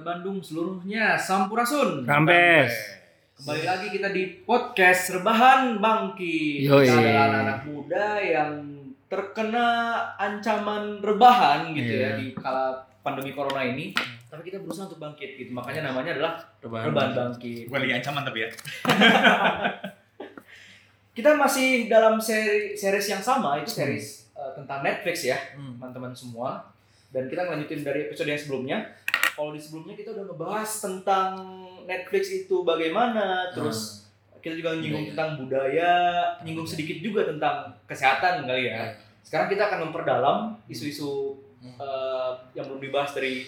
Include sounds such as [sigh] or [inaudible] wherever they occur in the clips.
Kota Bandung seluruhnya Sampurasun. Rampes. Kembali lagi kita di podcast Rebahan Bangki. Yoi. Kita adalah anak-anak muda yang terkena ancaman rebahan gitu Iya. ya di kala pandemi corona ini. Tapi kita berusaha untuk bangkit gitu. Makanya namanya adalah Rebahan. Rebahan Bangkit. Bukan lagi ancaman tapi ya. [laughs] Kita masih dalam seri series yang sama itu series uh, tentang Netflix ya, Hmm. teman-teman semua. Dan kita ngelanjutin dari episode yang sebelumnya. Kalau di sebelumnya kita udah ngebahas tentang Netflix itu bagaimana, terus kita juga nyinggung Budaya. tentang budaya, nyinggung sedikit juga tentang kesehatan kali ya. Sekarang kita akan memperdalam isu-isu Hmm. uh, yang belum dibahas dari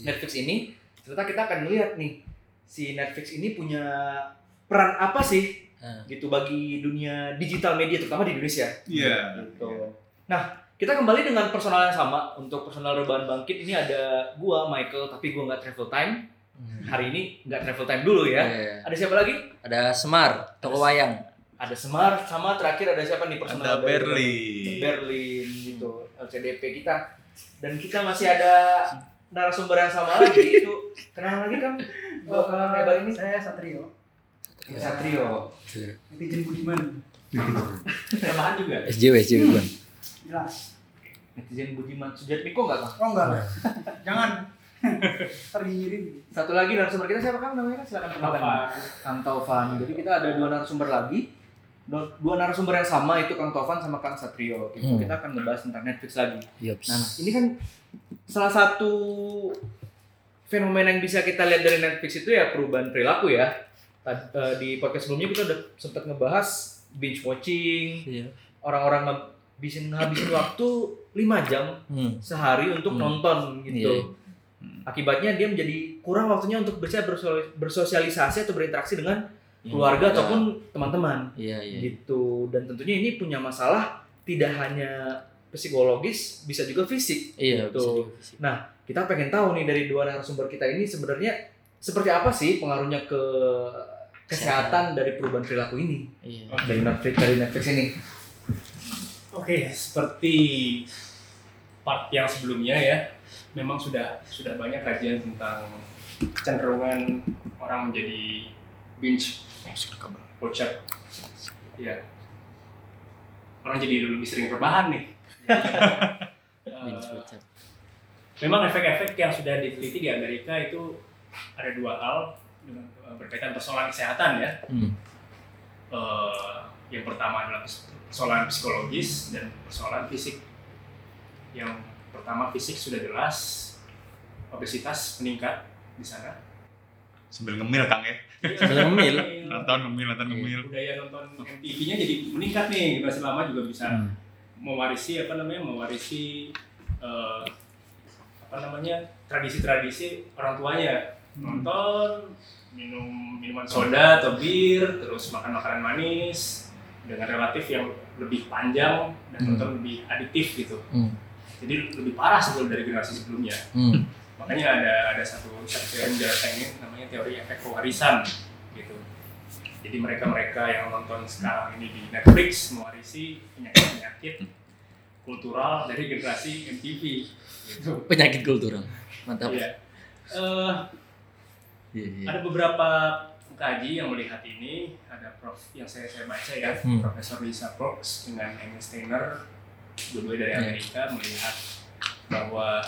Netflix ini. Ternyata kita akan melihat nih si Netflix ini punya peran apa sih Ah. gitu bagi dunia digital media terutama di Indonesia. Iya. Gitu. Nah, kita kembali dengan personal yang sama untuk personal rebahan bangkit ini ada gua Michael tapi gua nggak travel time Hmm. hari ini nggak travel time dulu ya. Iya. Ada siapa lagi? Ada Semar, toko wayang. Ada Semar sama terakhir ada siapa nih personal Ada Berlin. Berlin gitu LCDP kita dan kita masih ada narasumber yang sama lagi [laughs] itu kenal lagi kan bakalan lebar ini Saya Satrio. Satrio Netizen Budiman. tambahan juga SJW, SJW bukan. Jelas. netizen Budiman Sujatmiko nggak kang Oh enggak. [laughs] Jangan. [laughs] Terdiri. satu lagi narasumber kita siapa kang namanya silakan kenalkan Kang Taufan jadi kita ada dua narasumber lagi dua, narasumber yang sama itu Kang Taufan sama Kang Satrio gitu. Hmm. kita akan ngebahas tentang Netflix lagi Yops. Nah, ini kan salah satu fenomena yang bisa kita lihat dari Netflix itu ya perubahan perilaku ya. Eh, di podcast sebelumnya kita udah sempat ngebahas binge watching, Iya. orang-orang ngabisin ngabisin waktu 5 jam Hmm. sehari untuk Hmm. nonton gitu. Iya. Akibatnya dia menjadi kurang waktunya untuk bisa berso- bersosialisasi atau berinteraksi dengan Iya. keluarga ataupun teman-teman Iya, iya. gitu. Dan tentunya ini punya masalah tidak hanya psikologis, bisa juga fisik. Iya, Gitu. bisa juga fisik. Kita pengen tahu nih dari dua narasumber kita ini sebenarnya seperti apa sih pengaruhnya ke kesehatan dari perubahan perilaku ini Iya. dari Netflix dari Netflix ini. Oke, seperti part yang sebelumnya ya, memang sudah sudah banyak kajian tentang kecenderungan orang menjadi binge watcher. Ya, orang jadi lebih sering rebahan nih. [laughs] Binge watcher. memang efek-efek yang sudah diteliti di Amerika itu ada dua hal dengan eh, berkaitan persoalan kesehatan ya. Hmm. Eh, yang pertama adalah persoalan psikologis dan persoalan fisik. Yang pertama fisik sudah jelas, obesitas meningkat di sana. Sambil ngemil Kang ya. Sambil ngemil. Nonton ngemil, nonton Iya. ngemil. Budaya nonton MTV-nya jadi meningkat nih, generasi lama juga bisa Hmm. mewarisi apa namanya, mewarisi eh, apa namanya tradisi-tradisi orang tuanya nonton minum minuman soda atau bir terus makan makanan manis dengan relatif yang lebih panjang dan Hmm. lebih adiktif gitu Hmm. jadi lebih parah sebelum dari generasi sebelumnya Hmm. makanya ada ada satu satu teori ini namanya teori efek pewarisan gitu jadi mereka mereka yang nonton sekarang ini di Netflix mewarisi penyakit penyakit kultural dari generasi MTV gitu Penyakit kultural. Mantap. Iya. Eh, Iya, iya. ada beberapa kaji yang melihat ini ada prof yang saya saya baca ya Hmm. Profesor Lisa Brooks dengan Amy Steiner dua-duanya dari Iya. Amerika melihat bahwa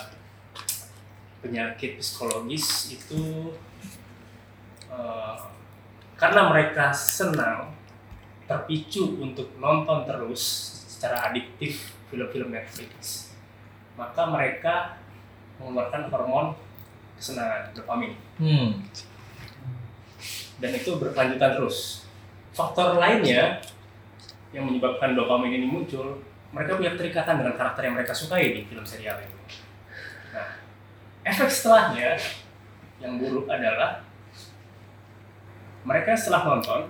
penyakit psikologis itu eh, karena mereka senang terpicu untuk nonton terus secara adiktif film-film Netflix maka mereka mengeluarkan hormon kesenangan dopamin Hmm. Dan itu berkelanjutan terus. Faktor lainnya yang menyebabkan dopamin ini muncul, mereka punya keterikatan dengan karakter yang mereka sukai di film serial itu. Nah, efek setelahnya yang buruk adalah mereka setelah nonton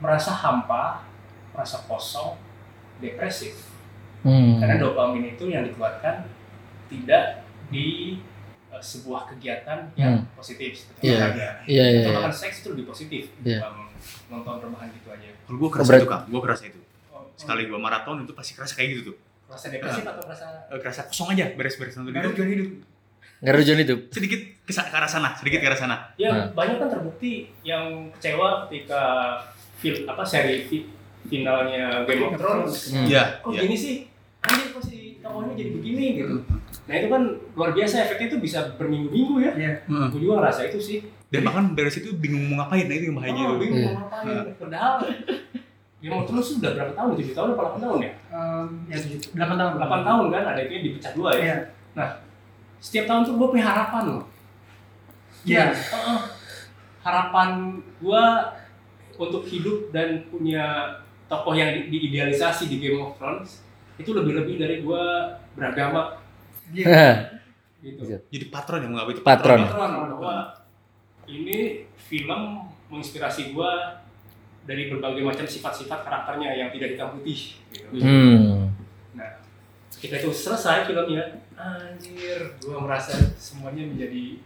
merasa hampa, merasa kosong, depresif. Hmm. Karena dopamin itu yang dikeluarkan tidak di eh, sebuah kegiatan yang positif seperti Iya. olahraga. Iya, iya, Atau iya. bahkan seks itu lebih positif Iya. ketimbang nonton rebahan gitu aja. Kalau gue kerasa berat- itu Kang, gue kerasa itu. Oh, Sekali gue maraton itu pasti kerasa kayak gitu tuh. Rasa depresif atau rasa Eh, kerasa kosong aja beres-beres nonton itu. jual hidup. Nggak ada tujuan hidup. Sedikit ke, arah sana, sedikit ke arah sana. Ya Hmm. banyak kan terbukti yang kecewa ketika film apa seri fi- finalnya Game of Thrones. Hmm. Iya, Kok iya. gini sih? Anjir kok si tokohnya jadi begini gitu. Nah itu kan luar biasa efeknya itu bisa berminggu-minggu ya. Iya. Heeh. Gue juga ngerasa itu sih. Dan bahkan dari situ bingung mau ngapain, nah itu yang bahayanya Oh, bingung Iya. mau ngapain. Padahal Game of Thrones sudah berapa tahun? 7 tahun atau 8 tahun ya? Em, ya tujuh, delapan tahun. 8 tahun kan ada itu yang dipecah dua ya. Iya. Setiap tahun tuh gue punya harapan loh. Iya. Heeh. harapan gua untuk hidup dan punya tokoh yang di- diidealisasi di Game of Thrones itu lebih-lebih dari gua beragama Iya. Gitu. Iya. Jadi patron yang menganggap itu Patron. Patron bahwa ini film menginspirasi gua dari berbagai macam sifat-sifat karakternya yang tidak hitam putih gitu. Hmm. Ketika itu selesai filmnya, anjir, gua merasa semuanya menjadi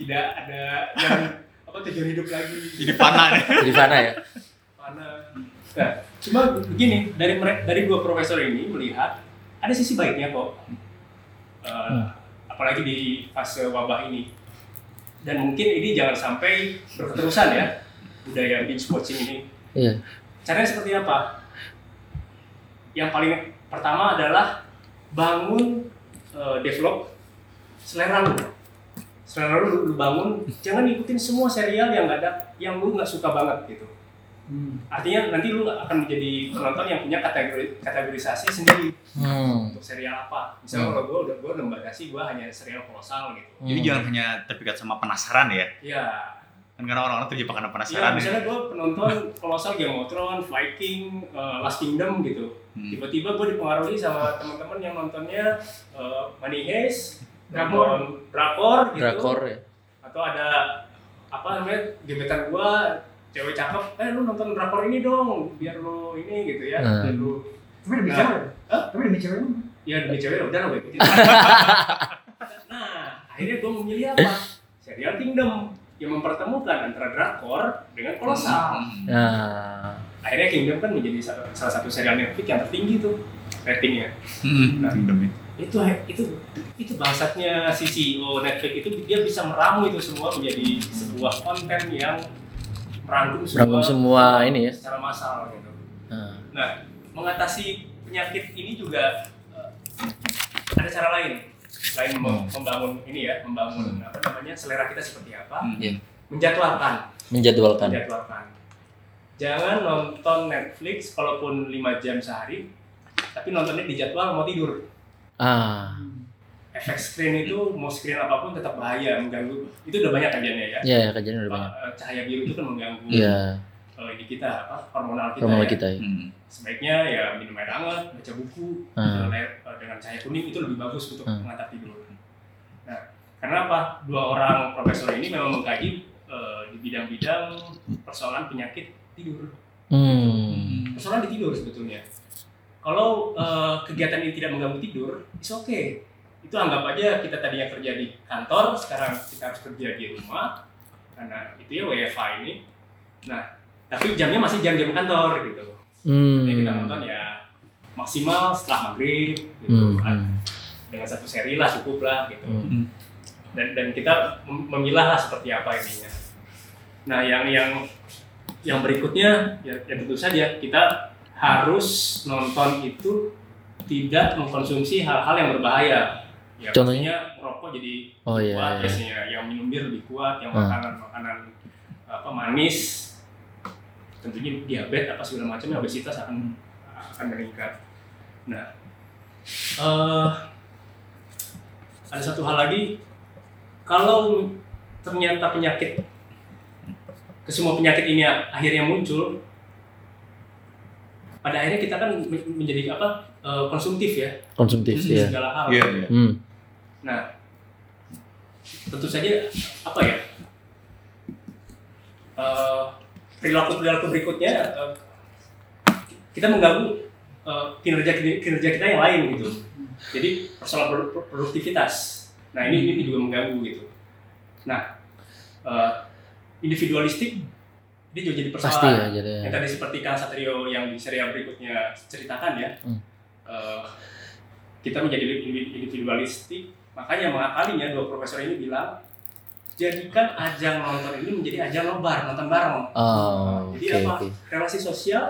tidak ada yang [laughs] apa tujuan hidup lagi. Jadi panah nih. [laughs] Jadi mana ya? mana nah cuma begini dari dari dua profesor ini melihat ada sisi baiknya kok Eh, apalagi di fase wabah ini. Dan mungkin ini jangan sampai berketerusan ya budaya binge watching ini. Iya. caranya seperti apa? Yang paling pertama adalah bangun eh, develop selera lu. Selera lu, lu bangun jangan ikutin semua serial yang nggak ada yang lu nggak suka banget gitu. Hmm. artinya nanti lu akan menjadi penonton yang punya kategori kategorisasi sendiri. Hmm. Untuk serial apa misalnya Hmm. kalau gue udah gue udah membatasi gue hanya serial kolosal gitu Jadi Hmm. jangan hanya terpikat sama penasaran ya. ya Kan karena orang-orang terjebak karena ya penasaran ya. misalnya gue penonton kolosal Game of Thrones, Viking, eh, Last Kingdom gitu Hmm. tiba-tiba gue dipengaruhi sama teman-teman yang nontonnya eh, Money Heist, Drakor. drakor gitu Drakor ya. atau ada apa namanya gebetan gua cewek cakep eh lu nonton drakor ini dong biar lu ini gitu ya Hmm. biar lu Tapi demi Nah. cewek. Hah? Tapi demi cewek. Ya demi cewek udah lah gue ikutin nah akhirnya gua memilih apa serial Kingdom yang mempertemukan antara drakor dengan kolosal Hmm. Nah. akhirnya Kingdom kan menjadi salah salah satu serial Netflix yang tertinggi tuh ratingnya Hmm. Nah. Kingdom itu itu itu bangsatnya si CEO Netflix itu dia bisa meramu itu semua menjadi sebuah konten yang merangkum semua, Merangkum semua ini ya. secara massal gitu. Nah. Nah, mengatasi penyakit ini juga eh, ada cara lain selain mem- membangun ini ya, membangun apa namanya selera kita seperti apa, Hmm. Iya. menjadwalkan, Menjadwalkan. menjadwalkan. Jangan nonton Netflix kalaupun 5 jam sehari, tapi nontonnya di jadwal mau tidur. Ah. efek screen itu mau screen apa pun tetap bahaya mengganggu itu udah banyak kajiannya ya Iya, ya, kajian udah banyak. Eh, cahaya biru itu kan mengganggu Iya, eh, ini kita apa hormonal kita hormonal ya. kita ya. Hmm. sebaiknya ya minum air hangat baca buku Hmm. dengan cahaya kuning itu lebih bagus untuk Hmm. mengantar tidur nah karena apa dua orang profesor ini memang mengkaji eh, di bidang-bidang persoalan penyakit tidur Hmm. persoalan di tidur sebetulnya kalau eh, kegiatan ini tidak mengganggu tidur it's okay itu anggap aja kita tadinya kerja di kantor sekarang kita harus kerja di rumah karena itu ya WFH ini nah tapi jamnya masih jam-jam kantor gitu Hmm. jadi kita nonton ya maksimal setelah maghrib gitu Hmm. kan. hmm. dengan satu seri lah cukup lah gitu Hmm. dan dan kita mem- memilah lah seperti apa ininya. Nah, yang yang yang berikutnya ya, ya tentu saja kita harus nonton itu tidak mengkonsumsi hal-hal yang berbahaya. Ya, Contohnya? merokok jadi Oh iya. kuat, iya. biasanya yang minum bir lebih kuat, yang Hmm. makanan-makanan apa manis, tentunya diabetes apa segala macamnya obesitas akan akan meningkat. Nah, eh, ada satu hal lagi, kalau ternyata penyakit kesemua penyakit ini akhirnya muncul, pada akhirnya kita kan men- menjadi apa eh, konsumtif ya Konsumtif ya. segala hal. Iya, iya. Hmm. Nah, tentu saja apa ya? Eh, perilaku-perilaku berikutnya eh, kita mengganggu eh, kinerja kinerja kita yang lain gitu. Jadi persoalan produ- pro- produktivitas. Nah ini ini juga mengganggu gitu. Nah eh, individualistik ini juga jadi persoalan. Pasti ya jadi. Yang tadi seperti Kang Satrio yang di serial berikutnya ceritakan ya, Hmm. kita menjadi individualistik Makanya mengakalinya dua profesor ini bilang jadikan ajang nonton ini menjadi ajang nobar, nonton bareng. Oh, Jadi oke apa? oke. Relasi sosial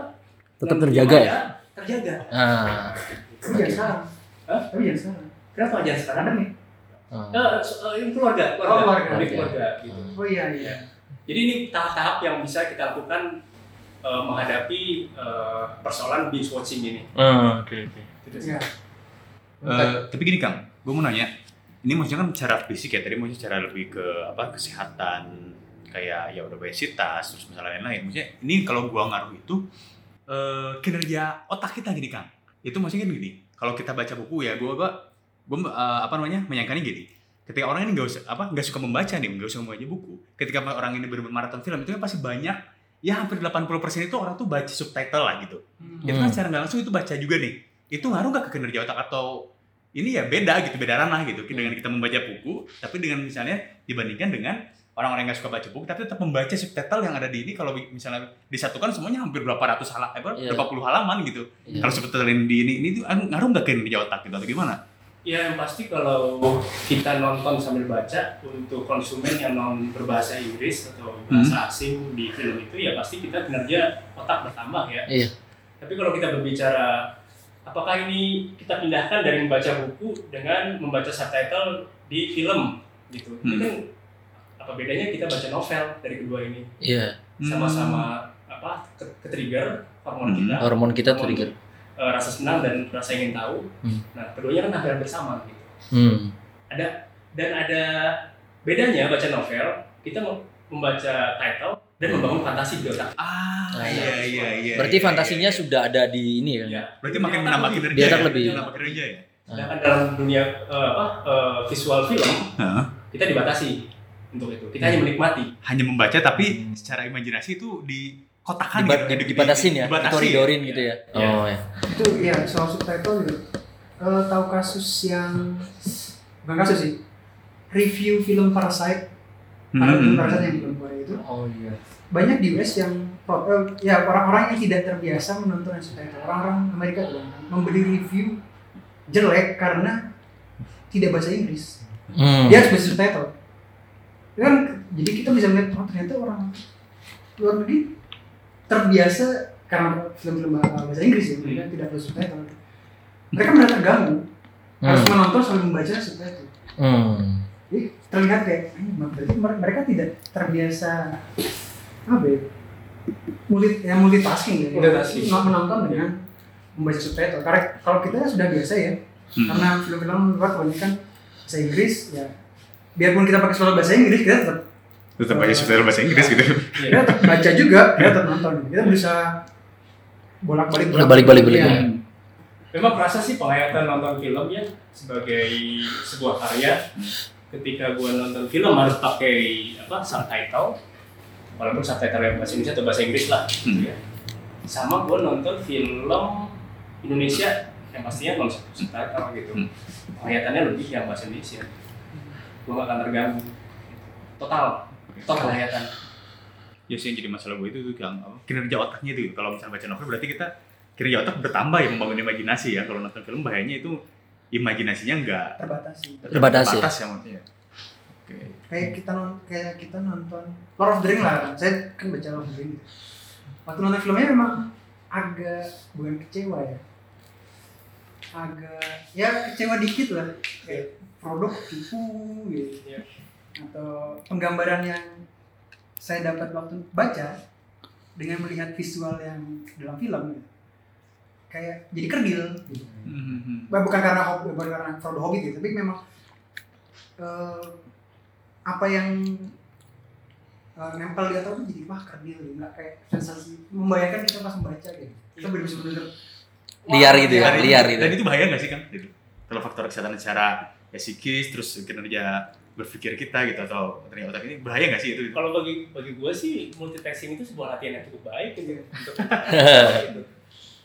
Tetap terjaga ya? Terjaga. Ah. Tapi jangan sekarang. Hah? Tapi jangan sekarang. Kenapa ajang sekarang? Ada nih. ah. So- eh, ini keluarga, Oh, keluarga, keluarga. Lebih keluarga gitu. Oh iya iya. Jadi ini tahap-tahap yang bisa kita lakukan eh, menghadapi eh, persoalan binge watching ini. Ah, oke oke. Gitu sih. Iya. Eh, tapi gini Kang, gue mau nanya, ini maksudnya kan secara fisik ya, tadi maksudnya secara lebih ke apa kesehatan kayak ya obesitas terus masalah lain-lain. Maksudnya ini kalau gua ngaruh itu eh, kinerja otak kita gini Kang. Itu maksudnya kan gini, kalau kita baca buku ya, gua gua gua eh, apa namanya menyangkanya gini. Ketika orang ini nggak usah apa nggak suka membaca nih, nggak suka membaca buku. Ketika orang ini bermaraton film itu kan pasti banyak ya hampir 80% itu orang tuh baca subtitle lah gitu itu kan Hmm. secara nggak langsung itu baca juga nih itu ngaruh nggak ke kinerja otak atau ini ya beda gitu beda ranah gitu dengan kita membaca buku tapi dengan misalnya dibandingkan dengan orang-orang yang nggak suka baca buku tapi tetap membaca subtitle yang ada di ini kalau misalnya disatukan semuanya hampir berapa ratus halaman eh, berapa Iya. berapa puluh halaman gitu Iya. kalau subtitle yang di ini ini tuh ngaruh nggak ke kinerja otak gitu atau gimana Ya yang pasti kalau kita nonton sambil baca untuk konsumen yang non berbahasa Inggris atau bahasa asing di film itu ya pasti kita kinerja otak bertambah ya. Iya. Tapi kalau kita berbicara apakah ini kita pindahkan dari membaca buku dengan membaca subtitle di film gitu. Hmm. kan apa bedanya kita baca novel dari kedua ini Iya. sama-sama apa ke, ke trigger hormon Hmm. kita Hormon kita Hormon, trigger. eh, rasa senang dan rasa ingin tahu. Hmm. Nah keduanya kan hampir bersama gitu. Hmm. dan ada bedanya baca novel kita mem- membaca title dan membangun fantasi di otak ah Ah, iya iya iya Berarti iya, fantasinya iya. sudah ada di ini ya? ya berarti makin menambah kinerja Di otak ya? lebih. menambah kinerja ya sedangkan dalam dunia eh, apa eh, visual film Hah? kita dibatasi untuk itu kita hanya menikmati hanya membaca tapi secara imajinasi itu dikotakan Diba- gitu, di- dibatasin ya, dibatasi. dikoridorin gitu ya. Iya. Oh ya. Itu iya soal subtitle gitu. Eh, tahu kasus yang bukan kasus sih. Review film Parasite. Hmm, hmm, Parasite hmm. yang itu. Oh iya. Banyak di US yang eh, ya orang-orang yang tidak terbiasa menonton yang subtitle. Orang-orang Amerika tuh membeli review jelek karena tidak bahasa Inggris. Hmm. Dia harus baca subtitle. Kan jadi kita bisa melihat oh ternyata orang luar negeri terbiasa karena film-film bahasa Inggris ya mereka tidak perlu subtitle. Mereka merasa terganggu harus Hmm. menonton sambil membaca subtitle. Hmm. Jadi terlihat kayak "Hmm, berarti mer- mereka tidak terbiasa apa ya? Multi, ya multitasking ya. Multitasking. Men- Menonton dengan membaca subtitle. Karena kalau kita sudah biasa ya, Hmm. karena film-film luar kebanyakan bahasa Inggris ya. Biarpun kita pakai suara bahasa Inggris, kita tetap tetap baca subtitle bahasa Inggris gitu Iya. kita tetap baca juga, kita tetap nonton. Kita berusaha bolak-balik Bolak-balik, balik. Iya. memang kerasa sih penghayatan nonton film ya sebagai sebuah karya ketika gua nonton film harus pakai apa subtitle. Walaupun subtitle yang bahasa Indonesia atau bahasa Inggris lah. Gitu Hmm. ya. Sama gua nonton film Indonesia yang pastinya non subtitle gitu. Hmm. lebih yang bahasa Indonesia. Gua gak akan terganggu. Total. Total penghayatan ya sih yang jadi masalah gue itu tuh yang kinerja otaknya itu kalau misalnya baca novel berarti kita kinerja otak bertambah ya membangun imajinasi ya. Kalau nonton film bahayanya itu imajinasinya enggak terbatasi. Terbatasi. terbatas ya maksudnya oke Kayak kita nonton, kayak kita nonton Lord of the Ring lah. Saya kan baca Lord of the Ring. Waktu nonton filmnya memang agak bukan kecewa ya. Agak ya kecewa dikit lah. Kayak produk tipu gitu. Iya. Atau penggambaran yang saya dapat waktu baca dengan melihat visual yang dalam film gitu. Kayak jadi kerdil gitu. Hmm, Bah, bukan karena hobi, bukan karena Frodo Hobbit gitu, tapi memang eh, apa yang eh, nempel di otak tuh jadi wah kerdil gitu, nggak kayak sensasi membayangkan kita pas membaca gitu. Kita bener-bener Liar gitu ya, liar gitu. dan itu bahaya nggak sih kan gitu. kalau faktor kesehatan secara ya, psikis terus kinerja berpikir kita gitu atau kinerja otak ini bahaya nggak sih itu kalau bagi bagi gue sih multitasking itu sebuah latihan yang cukup baik gitu untuk [laughs] [laughs] gitu.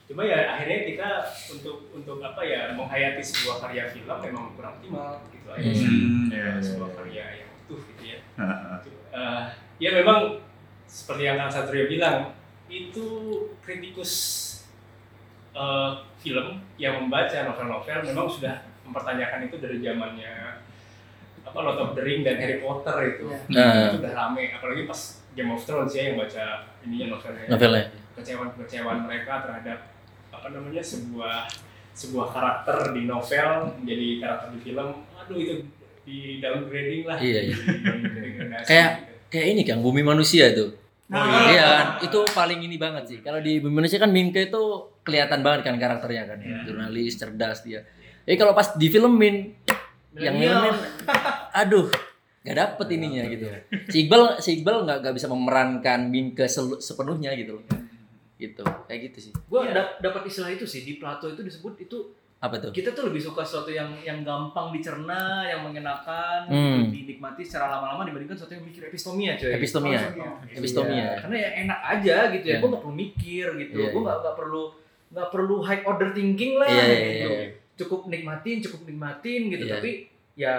Cuma ya akhirnya kita untuk untuk apa ya menghayati sebuah karya film memang kurang optimal gitu aja sih. Hmm, Ya, ya, sebuah ya. karya yang utuh gitu ya Heeh. Eh, ya memang seperti yang Kang Satrio bilang itu kritikus eh, film yang membaca novel-novel memang sudah mempertanyakan itu dari zamannya apa Lord of the Ring dan Harry Potter itu. Iya. Nah. Itu udah rame, apalagi pas Game of Thrones ya yang baca ininya novelnya. Novelnya. Kecewaan-kecewaan mereka terhadap apa namanya sebuah sebuah karakter di novel menjadi karakter di film. Aduh itu di downgrading lah. Iya, iya. Kayak- gitu. Kayak ini kan Bumi Manusia itu. Nah, Iya, itu paling ini banget sih. Kalau di Bumi Manusia kan Mingke itu kelihatan banget kan karakternya kan, Iya. jurnalis cerdas dia. Eh kalau pas di filmin yang filmin, aduh, nggak dapet ininya gitu. Si Iqbal, si Iqbal nggak nggak bisa memerankan Mingke selu- sepenuhnya gitu loh. Gitu, kayak gitu sih. Gue Iya. dapat istilah itu sih di Plato itu disebut itu Apa tuh? kita tuh lebih suka sesuatu yang yang gampang dicerna, yang mengenakan, Hmm. dinikmati secara lama-lama dibandingkan sesuatu yang mikir epistomia coy. Epistomia. Oh, Epistomia. Iya, Karena ya enak aja gitu ya. Iya. Gue gak perlu mikir gitu. Iya, gue iya. gak, nggak perlu nggak perlu high order thinking lah Iya, iya, gitu. iya. Cukup nikmatin, cukup nikmatin gitu. Iya. Tapi ya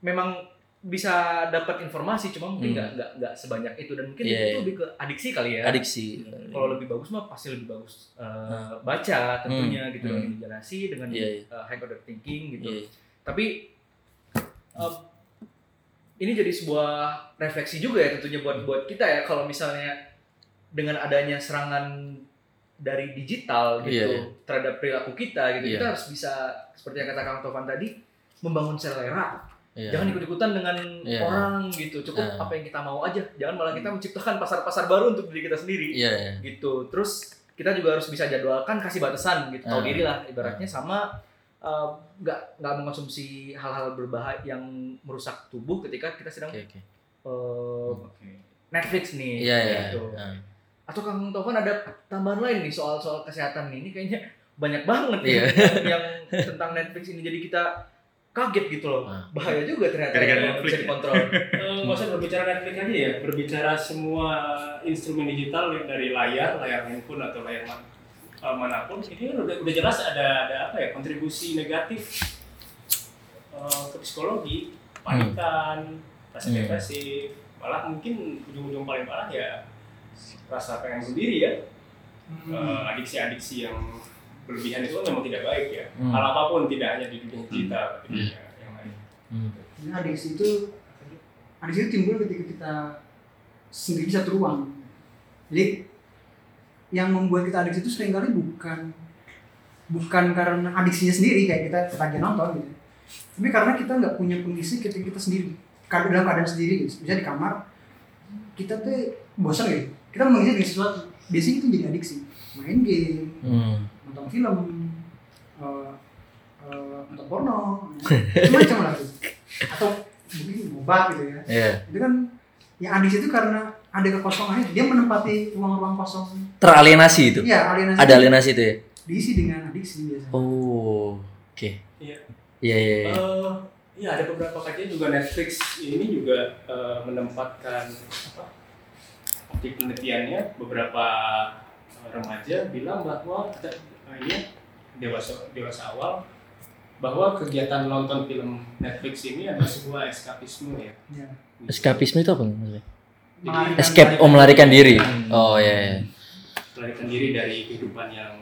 memang bisa dapat informasi cuma mungkin Hmm. nggak nggak nggak sebanyak itu dan mungkin Iya, itu iya. lebih ke adiksi kali ya. Adiksi. Kalau lebih bagus mah pasti lebih bagus eh, baca tentunya gitu Hmm. dengan imajinasi dengan iya. eh, high order thinking gitu. Iya. Tapi eh, ini jadi sebuah refleksi juga ya tentunya buat buat kita ya kalau misalnya dengan adanya serangan dari digital gitu Iya, iya. terhadap perilaku kita gitu Iya. kita harus bisa seperti yang kata Kang Tovan tadi membangun selera Iya. jangan ikut-ikutan dengan Iya. orang gitu cukup Nah. apa yang kita mau aja jangan malah kita menciptakan pasar-pasar baru untuk diri kita sendiri Iya, iya. gitu terus kita juga harus bisa jadwalkan kasih batasan gitu tahu Ah. diri lah ibaratnya sama uh, nggak nggak mengkonsumsi hal-hal berbahaya yang merusak tubuh ketika kita sedang Oke, oke. uh, Oke. Netflix nih Iya, iya. gitu. Nah. atau Kang Tovan ada tambahan lain nih soal soal kesehatan nih ini kayaknya banyak banget Iya. yang, [laughs] yang tentang Netflix ini jadi kita kaget gitu loh Ah. bahaya juga ternyata Gara-gara Netflix bisa ya? dikontrol [laughs] Eh, nggak usah berbicara Netflix aja ya, berbicara semua instrumen digital yang dari layar, layar handphone atau layar man- eh, mana pun, ini kan udah, udah jelas ada ada apa ya kontribusi negatif eh, ke psikologi, panikan, rasa Hmm. depresif, malah mungkin ujung-ujung paling parah ya rasa pengen sendiri ya, Hmm. Eh, adiksi-adiksi yang berlebihan itu memang tidak baik ya. Hmm. Hal apa pun tidak hanya di dunia digital, tapi di dunia yang lain. Hmm. Ini adiksi itu adiksi itu timbul ketika kita sendiri di satu ruang. Jadi yang membuat kita adiksi itu sering kali bukan bukan karena adiksinya sendiri kayak kita ketagihan nonton gitu. Tapi karena kita nggak punya pengisi ketika kita sendiri. Karena dalam keadaan sendiri gitu. Bisa di kamar kita tuh bosan gitu. Kita mengisi dengan sesuatu. Biasanya itu jadi adiksi. Main game, Hmm. Nonton film, eh, eh, nonton porno, [laughs] macam lah gitu. Atau mungkin obat gitu ya. Iya. Itu kan yang adiksi itu karena ada kekosongan itu. Dia menempati ruang-ruang kosong. Teralienasi itu. Iya, alienasi. Ada alienasi itu ya. diisi dengan adiksi biasanya. Oh, oke. Iya. Iya, iya, iya. Eh, Iya ada beberapa kajian juga Netflix ini juga eh, menempatkan apa di penelitiannya beberapa remaja bilang bahwa ini dewasa dewasa awal bahwa kegiatan nonton film Netflix ini adalah sebuah eskapisme ya. Ya. Eskapisme itu apa maksudnya? Melarikan Escape, oh melarikan diri. Oh iya. iya. melarikan diri dari kehidupan yang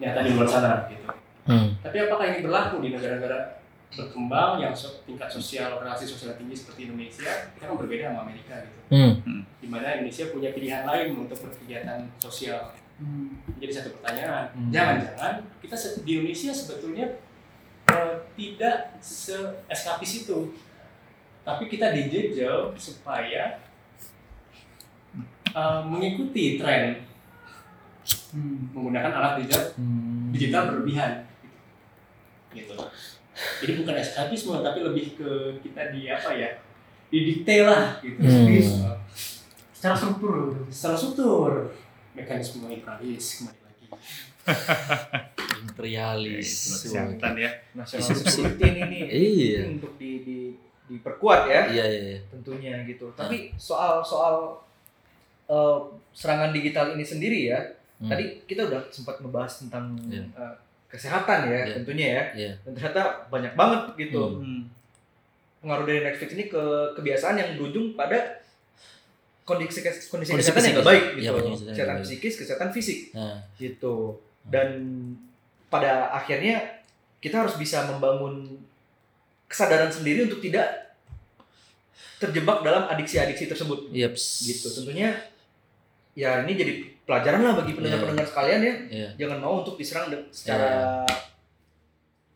nyata di luar sana gitu. Hmm. Tapi apakah ini berlaku di negara-negara berkembang yang so- tingkat sosial relasi sosial tinggi seperti Indonesia? Kita kan berbeda sama Amerika gitu. Hmm. Di mana Indonesia punya pilihan lain untuk berkegiatan sosial. Hmm. Jadi satu pertanyaan, Hmm. jangan-jangan kita se- di Indonesia sebetulnya eh, tidak se-eskapis itu. Tapi kita dijejel supaya eh, mengikuti tren Hmm. menggunakan alat digital Hmm. digital berlebihan gitu jadi bukan eskapisme tapi lebih ke kita di apa ya didikte lah gitu Hmm. Secara struktur secara struktur mekanisme imperialis kembali lagi [laughs] Imperialis. kesehatan ya Disrupsi. security ini nih Iya. untuk di, di diperkuat ya Iya, iya, iya. tentunya gitu. Tapi soal soal eh, serangan digital ini sendiri ya, Hmm. tadi kita udah sempat membahas tentang Iya. eh, kesehatan ya Iya. tentunya ya. Iya. Dan ternyata banyak banget gitu Hmm. pengaruh dari Netflix ini ke kebiasaan yang berujung pada kondisi kondisi, Kondisi kesehatan yang baik Iya, gitu. kondisi kesehatan psikis, kesehatan fisik Nah, gitu. Dan pada akhirnya kita harus bisa membangun kesadaran sendiri untuk tidak terjebak dalam adiksi-adiksi tersebut. Yaps. gitu. Tentunya ya ini jadi pelajaran lah bagi pendengar-pendengar sekalian ya. Iya. jangan mau untuk diserang secara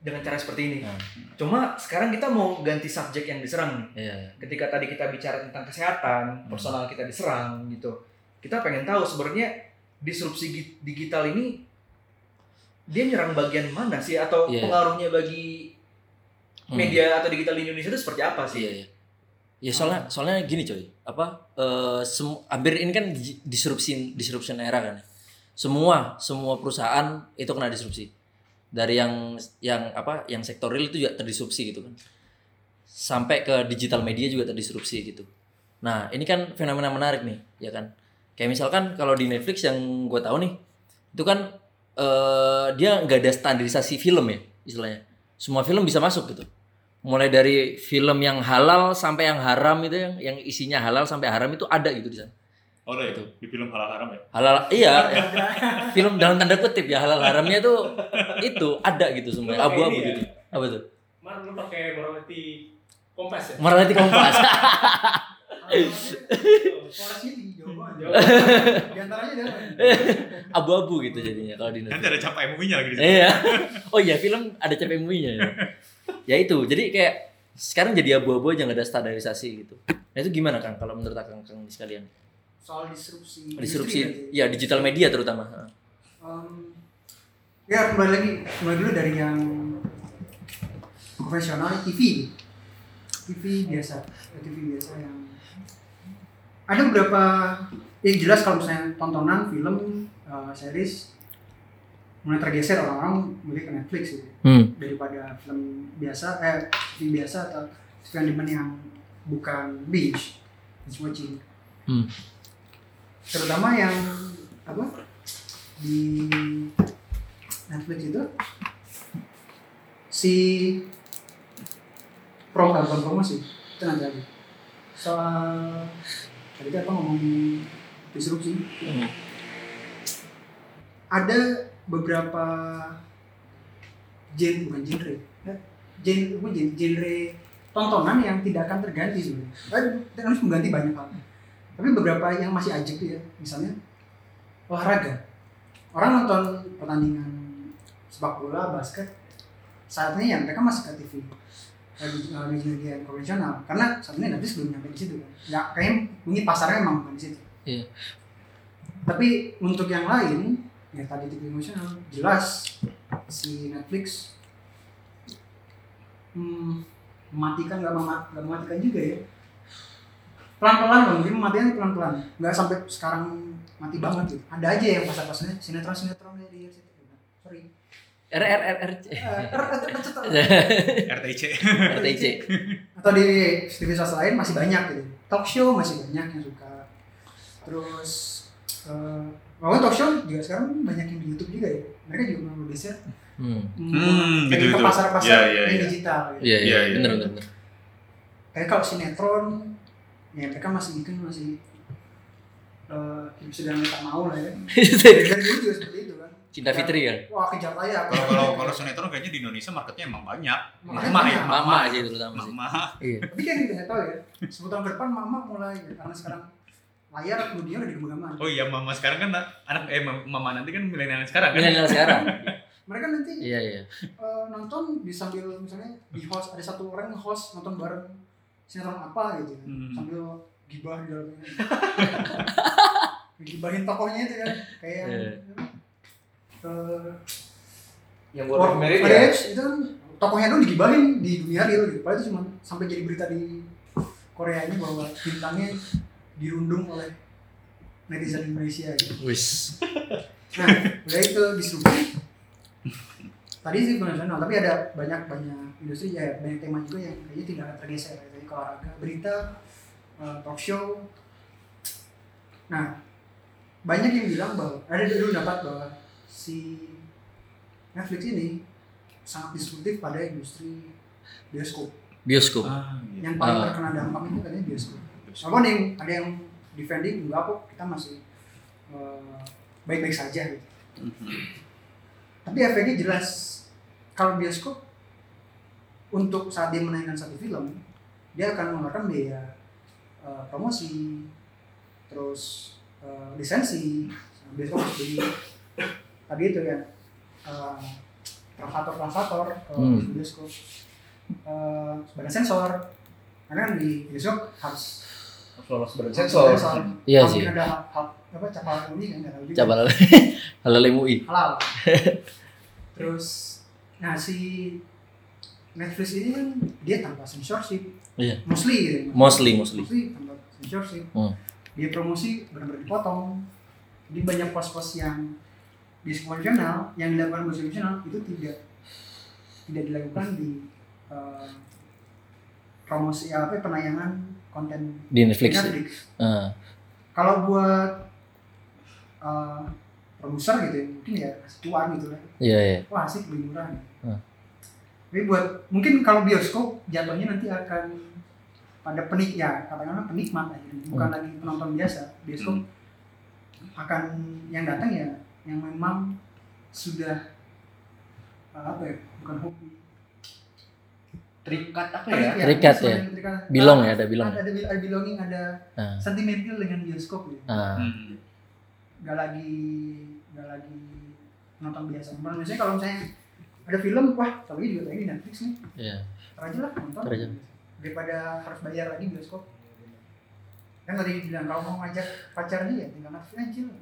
dengan cara seperti ini Nah. cuma sekarang kita mau ganti subjek yang diserang nih Iya. ketika tadi kita bicara tentang kesehatan personal kita diserang gitu kita pengen tahu sebenarnya disrupsi gi- digital ini dia nyerang bagian mana sih atau Iya. pengaruhnya bagi Hmm. media atau digital di Indonesia itu seperti apa sih? Iya, iya. Ya soalnya soalnya gini coy, apa eh sem- hampir ini kan di- disrupsi disruption era kan. ya. Semua semua perusahaan itu kena disrupsi. Dari yang yang apa yang sektor real itu juga terdisrupsi gitu kan. Sampai ke digital media juga terdisrupsi gitu. Nah, ini kan fenomena menarik nih, ya kan. Kayak misalkan kalau di Netflix yang gue tahu nih, itu kan eh dia nggak ada standarisasi film ya istilahnya. Semua film bisa masuk gitu mulai dari film yang halal sampai yang haram itu yang yang isinya halal sampai haram itu ada gitu di sana. Oh, ada ya? Di film halal haram ya? Halal iya, film dalam tanda kutip ya halal haramnya itu [laughs] itu ada gitu semuanya abu-abu ini ya? gitu. Apa tuh? Mar lu pakai Morality Kompas ya? Morality Kompas. [laughs] Ada. [laughs] abu-abu gitu jadinya kalau di Nanti Netflix. ada cap MUI-nya lagi di situ. Iya. Oh iya film ada cap MUI-nya ya. Ya itu. Jadi kayak sekarang jadi abu-abu aja nggak ada standarisasi gitu. Nah itu gimana Kang kalau menurut Kang Kang sekalian? Soal disrupsi. Disrupsi industri ya digital media terutama. Um, ya kembali lagi mulai dulu dari yang konvensional TV TV biasa TV biasa yang ada beberapa yang jelas kalau misalnya tontonan film uh, series mulai tergeser orang-orang milih ke Netflix gitu Hmm. daripada film biasa eh TV biasa atau film yang bukan binge binge watching Hmm. Terutama yang apa di Netflix itu si pro bukan promosi? Itu nanti lagi soal tadi apa ngomongin disrupsi? Hmm. ada beberapa gen bukan genre ya, gen genre tontonan yang tidak akan terganti sebenarnya. Kan harus mengganti banyak hal tapi beberapa yang masih ajak ya misalnya olahraga. Orang nonton pertandingan sepak bola basket saatnya ya mereka masih ke TV media media konvensional. Karena saat ini Netflix belum nyampe di situ. Kan nggak kayaknya mungkin pasarnya emang bukan di situ. Iya. tapi untuk yang lain ya tadi TV konvensional jelas si Netflix hmm, mematikan nggak memat- nggak mematikan juga ya pelan-pelan loh mungkin mematikan pelan-pelan nggak sampai sekarang mati banget gitu ada aja yang pasar-pasarnya sinetron sinetron di situ sorry R R R R Eh, RTC. [laughs] RTC. [laughs] atau di TV swasta lain masih banyak gitu talk show masih banyak yang suka terus eh walaupun talk show juga sekarang banyak yang di YouTube juga ya mereka juga mau geser Hmm. Hmm, kayak gitu-gitu. ke pasar-pasar Iya, iya, yang iya. digital gitu. Iya iya Iya, iya. benar benar. benar. kayak kalau sinetron ya mereka masih bikin masih eh hidup sedang tak mau lah ya [laughs] dari dari dulu juga seperti itu kan Cinta Fitri kan. wah kejar tayang Kalau kalau kalau sinetron kayaknya di Indonesia marketnya emang banyak. Mama ya. Mama aja terutama sih. Mama. Iya. tapi kan kita nggak tahu ya sepuluh tahun ke depan mama mulai karena sekarang layar kemudian udah digembang Oh iya, mama sekarang kan anak eh mama nanti kan milenial sekarang kan. Milenial sekarang. [laughs] mereka nanti Iya iya. eh, nonton di sambil misalnya di host ada satu orang host nonton bareng sinetron apa gitu kan. Hmm. sambil gibah di dalamnya [laughs] gibahin tokohnya itu kan kayak yang Iya. eh, Yang War War of Merit ya. Marriage itu kan tokohnya dulu digibahin di dunia real gitu padahal itu cuma sampai jadi berita di Korea ini bahwa bintangnya dirundung oleh netizen Indonesia gitu Wis. Nah, udah itu disrupsi. Tadi sih konvensional, tapi ada banyak banyak industri ya banyak tema juga yang kayaknya tidak tergeser. Ke olahraga, berita, eh, talk show. Nah, banyak yang bilang bahwa ada dulu dapat bahwa si Netflix ini sangat disruptif pada industri bioskop. Bioskop. Ah, iya. Yang paling Ah. terkena dampak itu katanya bioskop. Walaupun yang ada yang defending enggak kok kita masih eh, baik-baik saja gitu. Tapi efeknya jelas kalau bioskop untuk saat dia menaikkan satu film dia akan mengeluarkan biaya eh, promosi terus eh, lisensi bioskop harus beli. Tadi itu ya eh, translator translator kalau Hmm. bioskop. Eh, badan sensor. Karena kan di bioskop harus lolos badan sensor. Iya Mungkin sih. ada hal, hal apa capal ini kan nggak tahu juga. Coba [laughs] halal MUI. halal. [laughs] Terus nah si Netflix ini kan dia tanpa censorship Iya. mostly gitu Mostly, mostly. tanpa censorship Hmm. dia promosi benar-benar dipotong jadi banyak pos-pos yang di konvensional yang dilakukan di konvensional itu tidak tidak dilakukan di eh, promosi apa penayangan konten Di Netflix. Netflix Ah, kalau buat uh, produser gitu ya mungkin ya cuan gitu lah Iya, iya. wah asik lebih murah Hmm. Tapi buat mungkin kalau bioskop jatuhnya nanti akan pada penik ya katakanlah penikmat aja bukan Hmm. lagi penonton biasa bioskop akan yang datang ya yang memang sudah uh, apa ya bukan hobi Terikat apa ya? Terikat ya. terikat. Bilong ya, ada bilong. ada, ada, ada belonging ada Ah. sentimental dengan bioskop gitu Ah, Hmm. nggak lagi nggak lagi nonton biasa. Biasanya kalau misalnya ada film, wah tapi juga tayang di Netflix nih, iya. ntar aja lah nonton. Ntar aja. Daripada harus bayar lagi bioskop. Kan tadi bilang kalau mau ngajak pacarnya ya tinggal Netflix aja lah,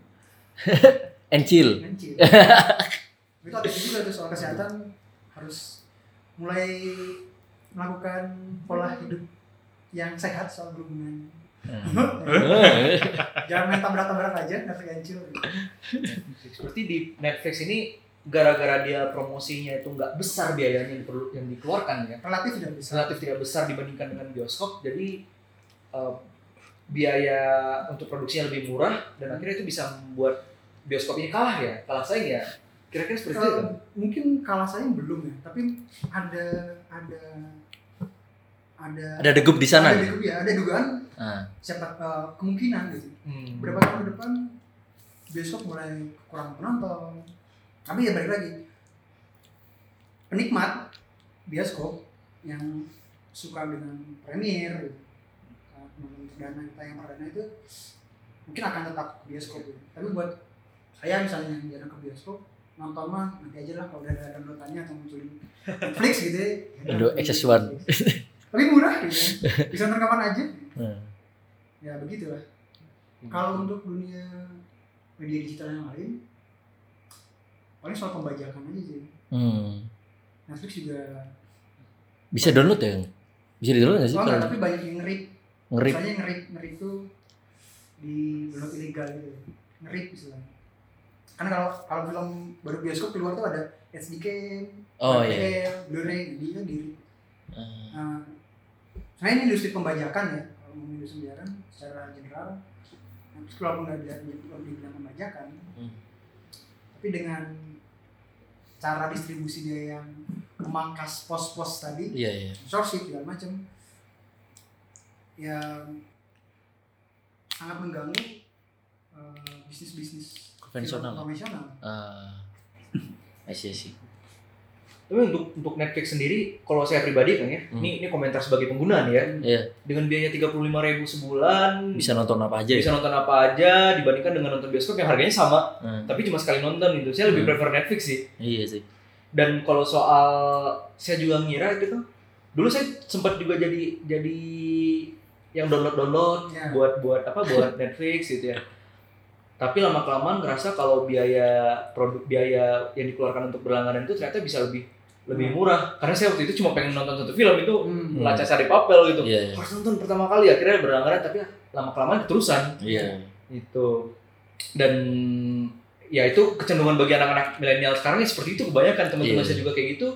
[laughs] And chill. ngancil. [laughs] itu ada juga tuh soal kesehatan harus mulai melakukan pola hidup yang sehat soal berhubungan. [laughs] Jangan main tabrak-tabrak aja, Netflix ngancil. Seperti di Netflix ini gara-gara dia promosinya itu nggak besar biayanya yang perlu yang dikeluarkan ya Relatif tidak bisa. relatif tidak besar dibandingkan dengan bioskop jadi eh, biaya untuk produksinya lebih murah dan akhirnya itu bisa membuat bioskop ini kalah ya kalah saing ya kira-kira seperti itu kan? mungkin kalah saya belum ya, tapi ada ada ada Ada degup di sana. ada, dugaan- ya, ada dugaan Ah, siapa eh, kemungkinan gitu. Hmm. Beberapa tahun ke depan bioskop mulai kurang penonton. Tapi ya balik lagi penikmat bioskop yang suka dengan premier gitu. nonton perdana tayang perdana itu mungkin akan tetap ke bioskop gitu. Tapi buat saya misalnya yang jarang ke bioskop nonton mah nanti aja lah kalau udah ada downloadannya atau munculin Netflix gitu ya. Ya [laughs] Aduh, udah, XS1. [laughs] Tapi murah gitu. Bisa nonton kapan aja. Hmm. Ya begitulah. Kalau untuk dunia media digital yang lain, paling soal pembajakan aja sih. Hmm. Netflix juga, Bisa download ya? Bisa di download nggak sih? oh enggak, kalau tapi banyak yang ngerip. Ngerip. Misalnya ngerip, ngerip itu di download ilegal gitu. Ngerip istilahnya. Karena kalau kalau film baru bioskop keluar tuh ada SDK, Oh iya. VPN, Blu-ray, dia di Ah, Nah, ini industri pembajakan ya, kalau mau industri pembajakan secara general, nah, terus walaupun nggak dibilang pembajakan, Hmm. tapi dengan cara distribusi dia yang memangkas pos-pos tadi, Iya iya. sourcing segala macam, yang sangat mengganggu eh, bisnis-bisnis Konvensional. film konvensional. Ah. [laughs] I see, I see. Tapi untuk untuk Netflix sendiri, kalau saya pribadi kan ya, Hmm. ini ini komentar sebagai pengguna nih ya. Iya. Dengan biaya tiga puluh sebulan, Bisa nonton apa aja ya? bisa nonton apa aja dibandingkan dengan nonton bioskop yang harganya sama, Hmm. tapi cuma sekali nonton itu. Saya lebih Hmm. prefer Netflix sih. Iya sih. Dan kalau soal saya juga ngira gitu, dulu saya sempat juga jadi jadi yang download download Ya. buat buat apa buat [laughs] Netflix gitu ya. Tapi lama kelamaan ngerasa kalau biaya produk biaya yang dikeluarkan untuk berlangganan itu ternyata bisa lebih lebih murah. Karena saya waktu itu cuma pengen nonton satu film itu Hmm. Laca Sari Papel gitu. Iya, iya. Harus nonton pertama kali akhirnya berlangganan tapi lama kelamaan keterusan Iya. itu dan ya itu kecenderungan bagi anak-anak milenial sekarang ya seperti itu kebanyakan teman-teman Iya. saya juga kayak gitu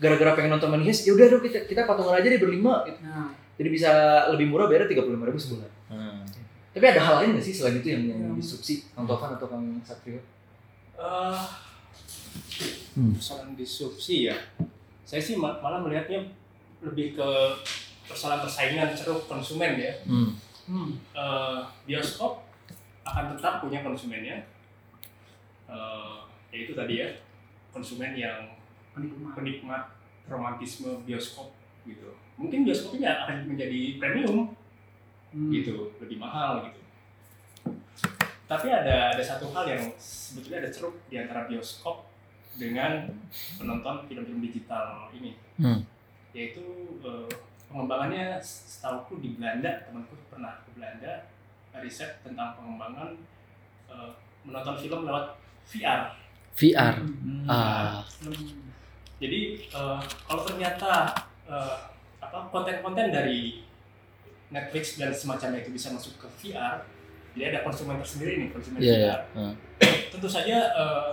gara-gara pengen nonton Heist ya udah dong kita kita patungan aja deh berlima gitu. Nah, jadi bisa lebih murah bayar tiga puluh ribu sebulan Hmm. tapi ada hal lain nggak sih selain itu yang, yang Hmm. disrupsi Kang Tovan atau Kang Satrio Eh, Hmm. persoalan disrupsi ya saya sih ma- malah melihatnya lebih ke persoalan persaingan ceruk konsumen ya Hmm. hmm. Eh, bioskop akan tetap punya konsumennya Eh, yaitu tadi ya konsumen yang penikmat penikmat romantisme bioskop gitu mungkin bioskop ini akan menjadi premium Hmm. gitu lebih mahal gitu tapi ada ada satu hal yang sebetulnya ada ceruk di antara bioskop dengan penonton film-film digital ini Hmm. yaitu eh, pengembangannya setahuku di Belanda temanku pernah ke Belanda riset tentang pengembangan eh, menonton film lewat VR VR. Hmm. Ah. Hmm. jadi eh, kalau ternyata eh, apa konten-konten dari Netflix dan semacamnya itu bisa masuk ke VR, jadi ada konsumen tersendiri nih konsumen Iya, iya. VR. Ah. Tentu saja eh,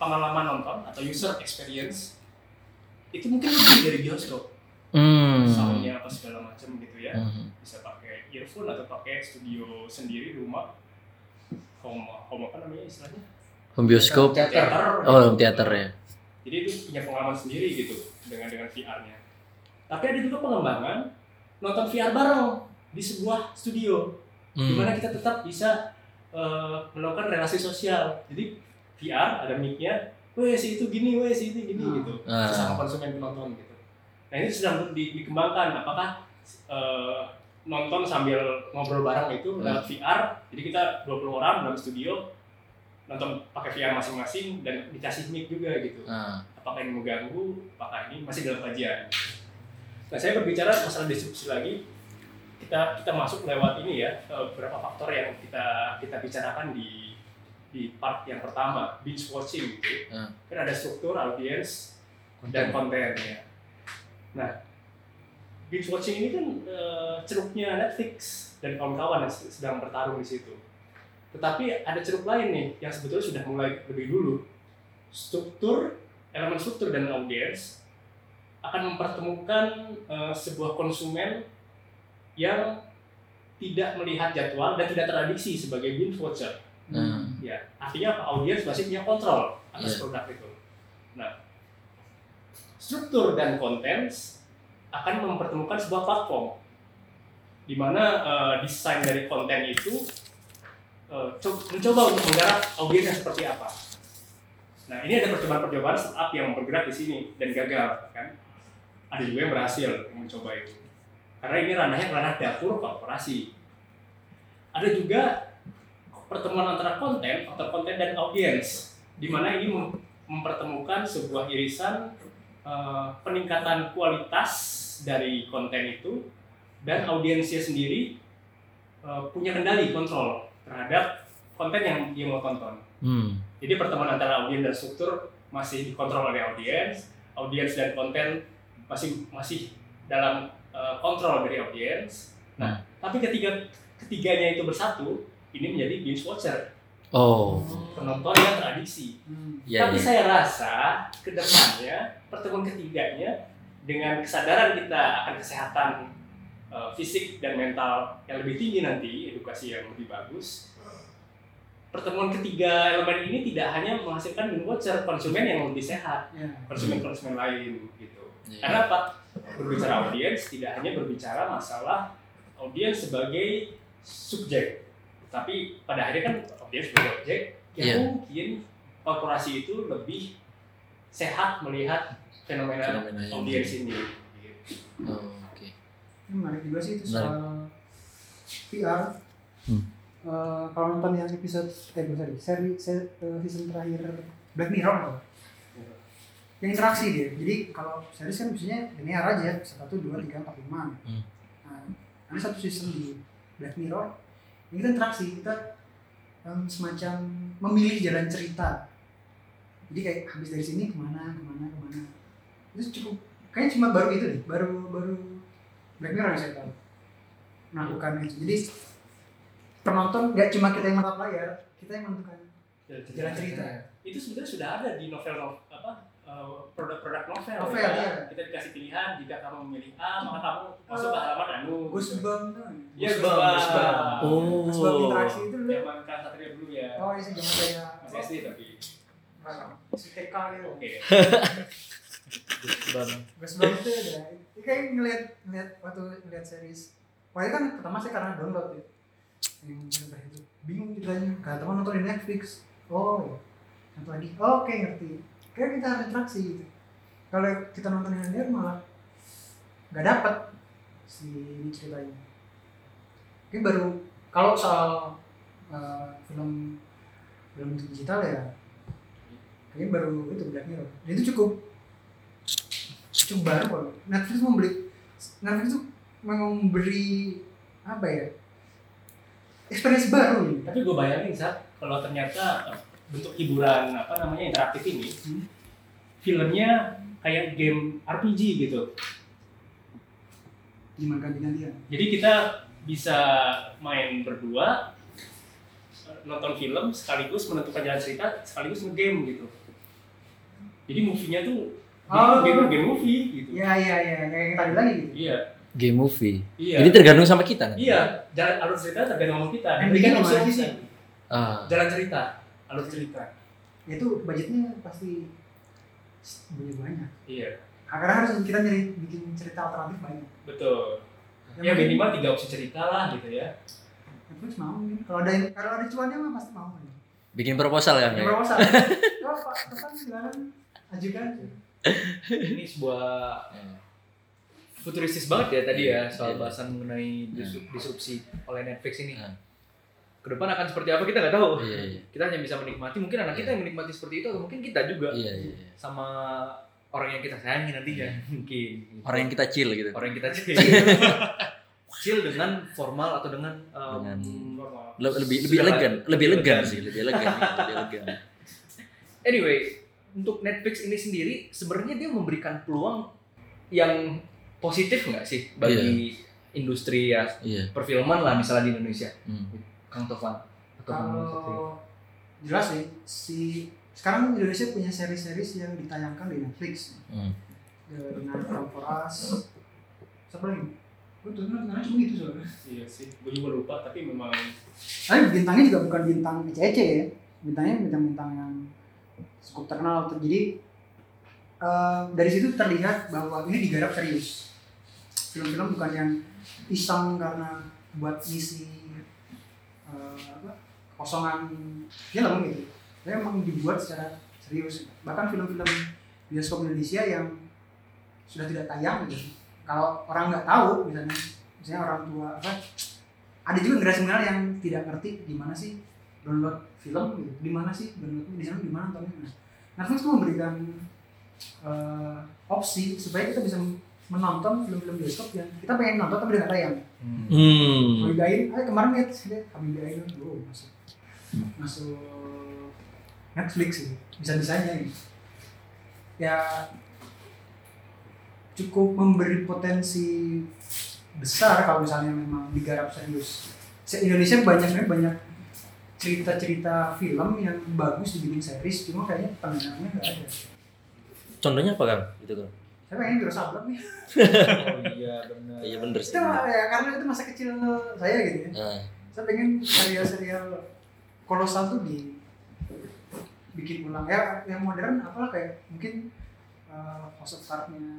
pengalaman nonton atau user experience itu mungkin lebih dari bioskop, Hmm. soundnya apa segala macam gitu ya. Hmm. Bisa pakai earphone atau pakai studio sendiri di rumah. Home, home apa namanya istilahnya? Home bioskop. Teater. Oh, home theater ya. Jadi itu punya pengalaman sendiri gitu dengan dengan VR-nya. Tapi ada juga pengembangan nonton VR bareng di sebuah studio, di Hmm. mana kita tetap bisa eh, melakukan relasi sosial. Jadi VR ada mic-nya, weh si itu gini, weh si itu gini Hmm. gitu, Ah. sesama konsumen penonton gitu. Nah ini sedang di- dikembangkan. Apakah eh, nonton sambil ngobrol bareng itu lewat VR? Jadi kita 20 orang dalam studio nonton pakai VR masing-masing dan dikasih mic juga gitu Ah. apakah ini mengganggu, apakah ini masih dalam kajian. Nah, saya berbicara masalah disrupsi lagi, kita kita masuk lewat ini ya, eh, beberapa faktor yang kita kita bicarakan di di part yang pertama, binge watching gitu. Hmm. Kan ada struktur, audiens, dan konten ya. Nah, binge watching ini kan eh, ceruknya Netflix dan kawan-kawan yang sedang bertarung di situ. Tetapi ada ceruk lain nih yang sebetulnya sudah mulai lebih dulu. Struktur, elemen struktur dan audiens akan mempertemukan eh, sebuah konsumen yang tidak melihat jadwal dan tidak teradiksi sebagai binge watcher. Hmm. Ya, artinya apa? Audiens masih punya kontrol atas Iya. produk itu. Nah, struktur dan konten akan mempertemukan sebuah platform di mana eh, desain dari konten itu co- mencoba untuk menggarap audiens yang seperti apa. Nah, ini ada percobaan-percobaan startup yang bergerak di sini dan gagal, kan? Ada juga yang berhasil mencoba itu. Karena ini ranahnya ranah dapur korporasi. Ada juga pertemuan antara konten, faktor konten dan audiens, di mana ini mem- mempertemukan sebuah irisan eh, peningkatan kualitas dari konten itu dan audiensnya sendiri eh, punya kendali kontrol terhadap konten yang dia mau tonton. Hmm. Jadi pertemuan antara audiens dan struktur masih dikontrol oleh audiens, audiens dan konten masih masih dalam eh, kontrol dari audiens. Nah, tapi ketiga ketiganya itu bersatu, ini menjadi binge watcher, Oh. penonton yang tradisi. Hmm. Iya, tapi iya. saya rasa ke depannya pertemuan ketiganya dengan kesadaran kita akan kesehatan eh, fisik dan mental yang lebih tinggi nanti, edukasi yang lebih bagus. Pertemuan ketiga elemen ini tidak hanya menghasilkan binge watcher konsumen yang lebih sehat, Ya. konsumen-konsumen lain gitu. Iya. Karena apa? Berbicara audiens tidak hanya berbicara masalah audiens sebagai subjek, tapi pada akhirnya kan audiens sebagai objek yang Iya. mungkin korporasi itu lebih sehat melihat fenomena, Fenomena ini. audiens ini. Oh, Oke. Ini menarik juga sih itu Menarik. soal VR. Hmm. Eh, kalau nonton yang episode eh bukan sorry, seri se- eh, season terakhir Black Mirror apa? Yang interaksi dia. Jadi kalau series kan biasanya linear aja, satu, dua, tiga, empat, lima. Hmm. Nah, ada satu season di Black Mirror, ini kita interaksi, kita em, semacam memilih jalan cerita. Jadi kayak habis dari sini ke mana, ke mana, ke mana. Itu cukup, kayaknya cuma baru itu deh, baru baru Black Mirror yang saya tahu melakukan itu. Jadi penonton nggak cuma kita yang menatap layar, kita yang menentukan jalan cerita. Itu sebenarnya sudah ada di novel novel eh, produk-produk novel. Novel, ya. iya. Kita dikasih pilihan jika kamu memilih A maka kamu masuk ke halaman anu. Tuh. Iya, Goosebumps, Goosebumps. Oh. Goosebumps interaksi itu dulu. Zaman Kang Satria dulu ya. Oh, ini sih jangan saya Masih SD tapi. si TK gitu. Oke. Goosebumps itu ada. Ini kayak ngeliat ngeliat waktu ngeliat series. Wah itu kan pertama saya karena download ya. Yang cerita itu bingung ceritanya. Kata teman nonton di Netflix. Oh ya. Satu lagi. Oh, oke ngerti. Kayak kita harus interaksi gitu. kalau kita nonton yang liar malah nggak dapat si ini ceritanya. Mungkin baru kalau soal eh, film film digital ya kayaknya baru itu Black Mirror Dan itu cukup cukup baru kok. Netflix membeli Netflix itu memang memberi apa ya experience baru. Tapi gue bayangin saat kalau ternyata bentuk hiburan apa namanya interaktif ini, Hmm. filmnya kayak game RPG gitu. gimana ganti-gantian Jadi kita bisa main berdua, nonton film sekaligus menentukan jalan cerita, sekaligus ngegame gitu. Jadi movie-nya tuh Oh. game game movie gitu. ya ya ya kayak yang tadi lagi gitu Iya, Game movie. iya. Jadi tergantung sama kita kan? Iya, jalan alur cerita tergantung sama kita. Yang Dan bikin kan opsi sih? Ah. Jalan cerita, alur cerita. itu budgetnya pasti banyak banyak Iya, karena harus kita nyari bikin cerita alternatif banyak betul. Yang Ya penting- minimal tiga opsi cerita lah gitu ya. Netflix mau mungkin kalau ada kalau ada cuannya mah pasti mau Bikin proposal kan? yang ya? proposal [laughs] oh pak pesan silakan ajukan Ini sebuah futuristis banget ya tadi ya Iya, soal iya. bahasan mengenai disru- disrupsi oleh Netflix ini. Hmm. Ke depan akan seperti apa kita nggak tahu. Iya, iya. Kita hanya bisa menikmati. Mungkin anak kita yang menikmati seperti itu atau mungkin kita juga Iya, iya. iya. sama orang yang kita sayangi nantinya mungkin. Orang yang kita chill gitu. orang yang kita chill. [laughs] chill dengan formal atau dengan, um, Dengan- Normal. Le- lebih lebih Sudah elegan, lebih lebih elegan sih, lebih elegan, lebih [laughs] elegan. Anyway, untuk Netflix ini sendiri sebenarnya dia memberikan peluang yang positif nggak sih bagi industri ya Iya. perfilman lah misalnya di Indonesia, Hmm. Kang Tovan. Atau Kang jelas sih si sekarang Indonesia punya seri-series yang ditayangkan di Netflix. Hmm. Dengan Us siapa lagi? Gue tuh nontonnya cuma gitu soalnya. Iya sih, gue juga lupa tapi memang Tapi bintangnya juga bukan bintang ece-ece ya. Bintangnya bintang-bintang yang cukup terkenal. Jadi eh, dari situ terlihat bahwa ini digarap serius. Film-film bukan yang iseng karena buat ngisi eh, apa, kosongan film gitu. Tapi emang dibuat secara serius. Bahkan film-film bioskop Indonesia yang sudah tidak tayang gitu. Kalau orang nggak tahu misalnya Misalnya orang tua apa ada juga generasi milenial yang tidak ngerti gimana sih download film gitu. Di mana sih download di sana di mana nontonnya? Nah, Netflix tuh memberikan eh, opsi supaya kita bisa menonton film-film bioskop yang kita pengen nonton tapi nggak tayang Hmm. Habibie Ainun, eh kemarin lihat lihat Habibie Ainun, oh masuk masuk Netflix gitu, bisa bisanya gitu. Ya cukup memberi potensi besar kalau misalnya memang digarap serius. Se Indonesia banyak banyak cerita-cerita film yang bagus dibikin series, cuma kayaknya pendananya nggak ada. Contohnya apa kan? Gitu kan. Saya pengen Wiro Sableng nih. [laughs] Oh iya benar. Iya bener sih. Itu ya karena itu masa kecil saya gitu ya. Nah, saya pengen serial-serial kolosal tuh di bikin ulang ya yang modern apalah kayak mungkin uh, House of Cards-nya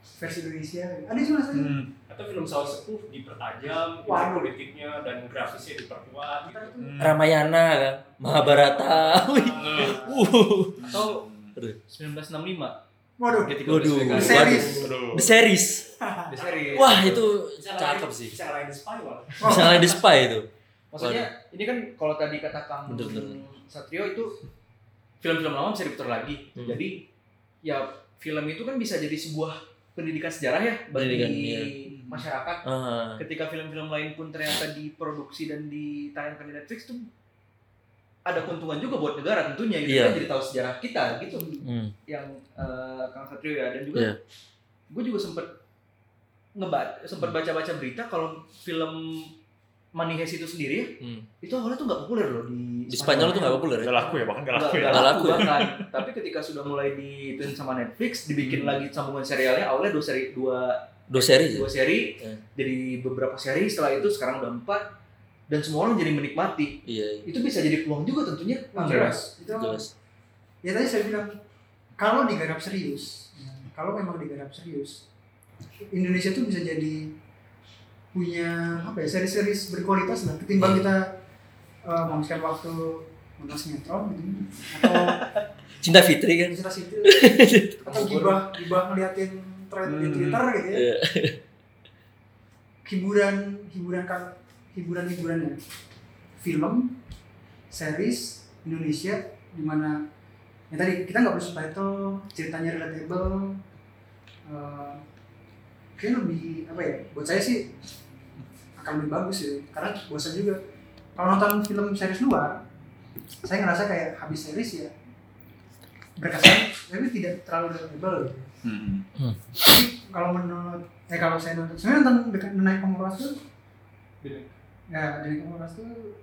versi Indonesia ada juga saya Hmm. atau film saus sepuh dipertajam, Waduh. politiknya dan grafisnya diperkuat. tuh Hmm. Ramayana kan, Mahabharata. Wih. Uh. Atau Aduh. 1965 waduh Waduh. The series Aduh. The series. The series. Wah, itu Bisa cakep sih. Bisa ngalahin The Spy malah. Bisa ngalahin The Spy itu. Maksudnya ini kan kalau tadi kata Kang Bener, bener. Satrio itu film-film lama bisa diputar lagi. Hmm. Jadi ya film itu kan bisa jadi sebuah pendidikan sejarah ya bagi Pendidikan, iya. masyarakat. Ah, Ketika film-film lain pun ternyata diproduksi dan ditayangkan di Netflix tuh ada keuntungan juga buat negara tentunya gitu. Iya. Kita jadi tahu sejarah kita gitu hmm. yang eh, Kang Satrio ya dan juga Iya. gue juga sempet ngebaca sempat baca-baca berita kalau film Money Heist itu sendiri ya, Hmm. itu awalnya tuh nggak populer loh di Di Spanyol tuh nggak populer Gak ya? laku ya, bahkan gak Nggak laku ya. nggak Nggak laku laku ya? bahkan. Tapi ketika sudah mulai dituin sama Netflix, dibikin Hmm. lagi sambungan serialnya, awalnya dua seri dua Dua seri dua seri, Iya. jadi beberapa seri. Setelah itu sekarang udah empat, dan semua orang jadi menikmati. Iya, Itu bisa jadi peluang juga tentunya. Jelas itu jelas. ya tadi saya bilang kalau digarap serius ya, kalau memang digarap serius Indonesia tuh bisa jadi punya apa ya seri-series berkualitas lah ketimbang kita uh, menghabiskan waktu nonton sinetron gitu atau [laughs] Cinta Fitri kan. Cerita situ [laughs] atau gibah gibah ngeliatin thread di Hmm. Twitter gitu ya. Iya. Hiburan hiburan kan hiburan hiburannya film, series Indonesia di mana ya tadi kita nggak perlu subtitle, ceritanya relatable, eh kayak lebih apa ya? Buat saya sih akan lebih bagus ya, karena bosan juga. Kalau nonton film series luar, saya ngerasa kayak habis series ya berkesan tapi tidak terlalu relatable gitu. Hmm. Tapi kalau menurut eh kalau saya nonton sebenarnya nonton dekat naik penguras tuh ya dari penguras tuh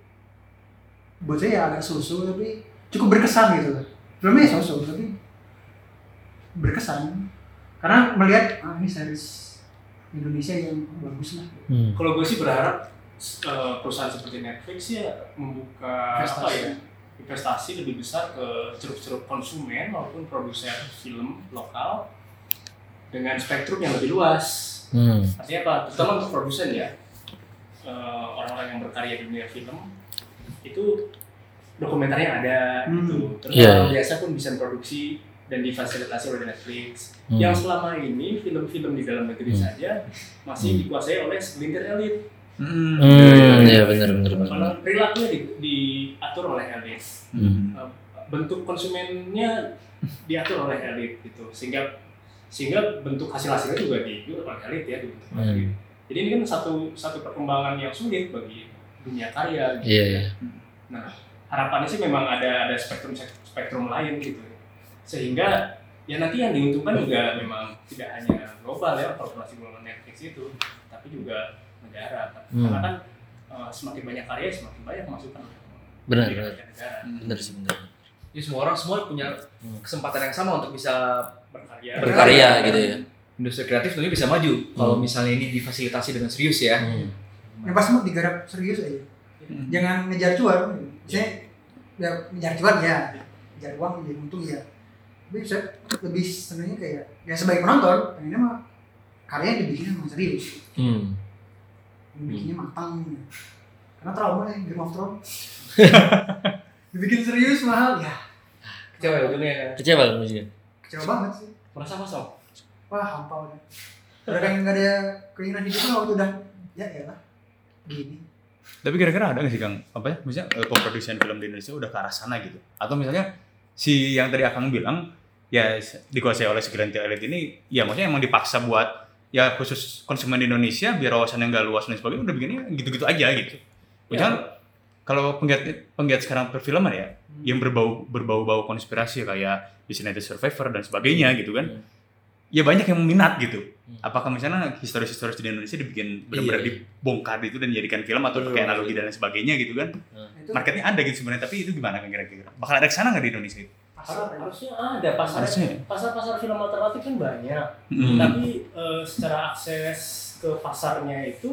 buat saya ya agak susu tapi cukup berkesan gitu filmnya ya susu tapi berkesan karena melihat ah ini series Indonesia yang bagus lah Hmm. Kalau gue sih berharap eh, perusahaan seperti Netflix ya membuka apa Investasi. ya investasi lebih besar ke ceruk-ceruk konsumen maupun produser film lokal dengan spektrum yang lebih luas. Hmm. Artinya apa? Terutama untuk produsen ya eh, orang-orang yang berkarya di dunia film itu dokumenternya ada Hmm. gitu. Terus orang iya. biasa pun bisa produksi dan difasilitasi oleh Netflix. Hmm. Yang selama ini film-film di dalam negeri Hmm. saja masih Hmm. dikuasai oleh segelintir elit. Hmm. Hmm, ya benar benar perilakunya di, diatur oleh elit, Hmm. Eh, bentuk konsumennya diatur oleh elit gitu, sehingga sehingga bentuk hasil hasilnya juga diatur oleh elit ya dibentuk Hmm. elit. Jadi ini kan satu satu perkembangan yang sulit bagi dunia karya. Gitu. Iya, iya. Nah harapannya sih memang ada ada spektrum spektrum lain gitu, sehingga ya nanti yang diuntungkan juga memang tidak hanya global ya korporasi global Netflix itu, tapi juga negara. Hmm. Karena kan eh, semakin banyak karya semakin banyak masukan. Benar, benar. Benar sih benar. Jadi semua orang semua punya Hmm. kesempatan yang sama untuk bisa berkarya. Berkarya gitu ya. Industri kreatif tentunya bisa maju kalau Hmm. misalnya ini difasilitasi dengan serius ya. Hmm. yang pasti mau digarap serius aja Hmm. jangan ngejar cuan saya ya ngejar cuan ya ngejar uang ngejar untung ya tapi saya lebih senangnya kayak ya sebagai penonton pengennya mah karya dibikin sama serius Hmm. dibikinnya matang karena trauma ya Game of Thrones [laughs] dibikin serius mahal ya Kecewa ya ujungnya kan. Kecewa juga. kecewa banget sih Merasa kosong. Wah hampa udah udah kayak nggak ada keinginan hidup tuh waktu udah ya ya lah gini Tapi kira-kira ada nggak sih Kang? Apa ya? Misalnya eh, pemproduksian film di Indonesia udah ke arah sana gitu? Atau misalnya si yang tadi Akang bilang ya dikuasai oleh segelintir elit ini ya maksudnya emang dipaksa buat ya khusus konsumen di Indonesia biar wawasannya nggak luas dan sebagainya udah begini gitu-gitu aja gitu. Misalnya kalau penggiat penggiat sekarang perfilman ya yang berbau berbau-bau konspirasi kayak Designated Survivor dan sebagainya gitu kan. Hmm. Ya banyak yang minat gitu. Hmm. Apakah misalnya historis-historis di Indonesia dibikin benar-benar Iya, iya. dibongkar itu dan dijadikan film atau kayak betul. analogi dan lain sebagainya gitu kan? Nah, itu Marketnya ada gitu sebenarnya, tapi itu gimana kan kira-kira? Bakal ada ke sana nggak di Indonesia? pasar ya. Harusnya ada pasar Harusnya ya? pasar-pasar film alternatif kan banyak. Hmm. Tapi eh, secara akses ke pasarnya itu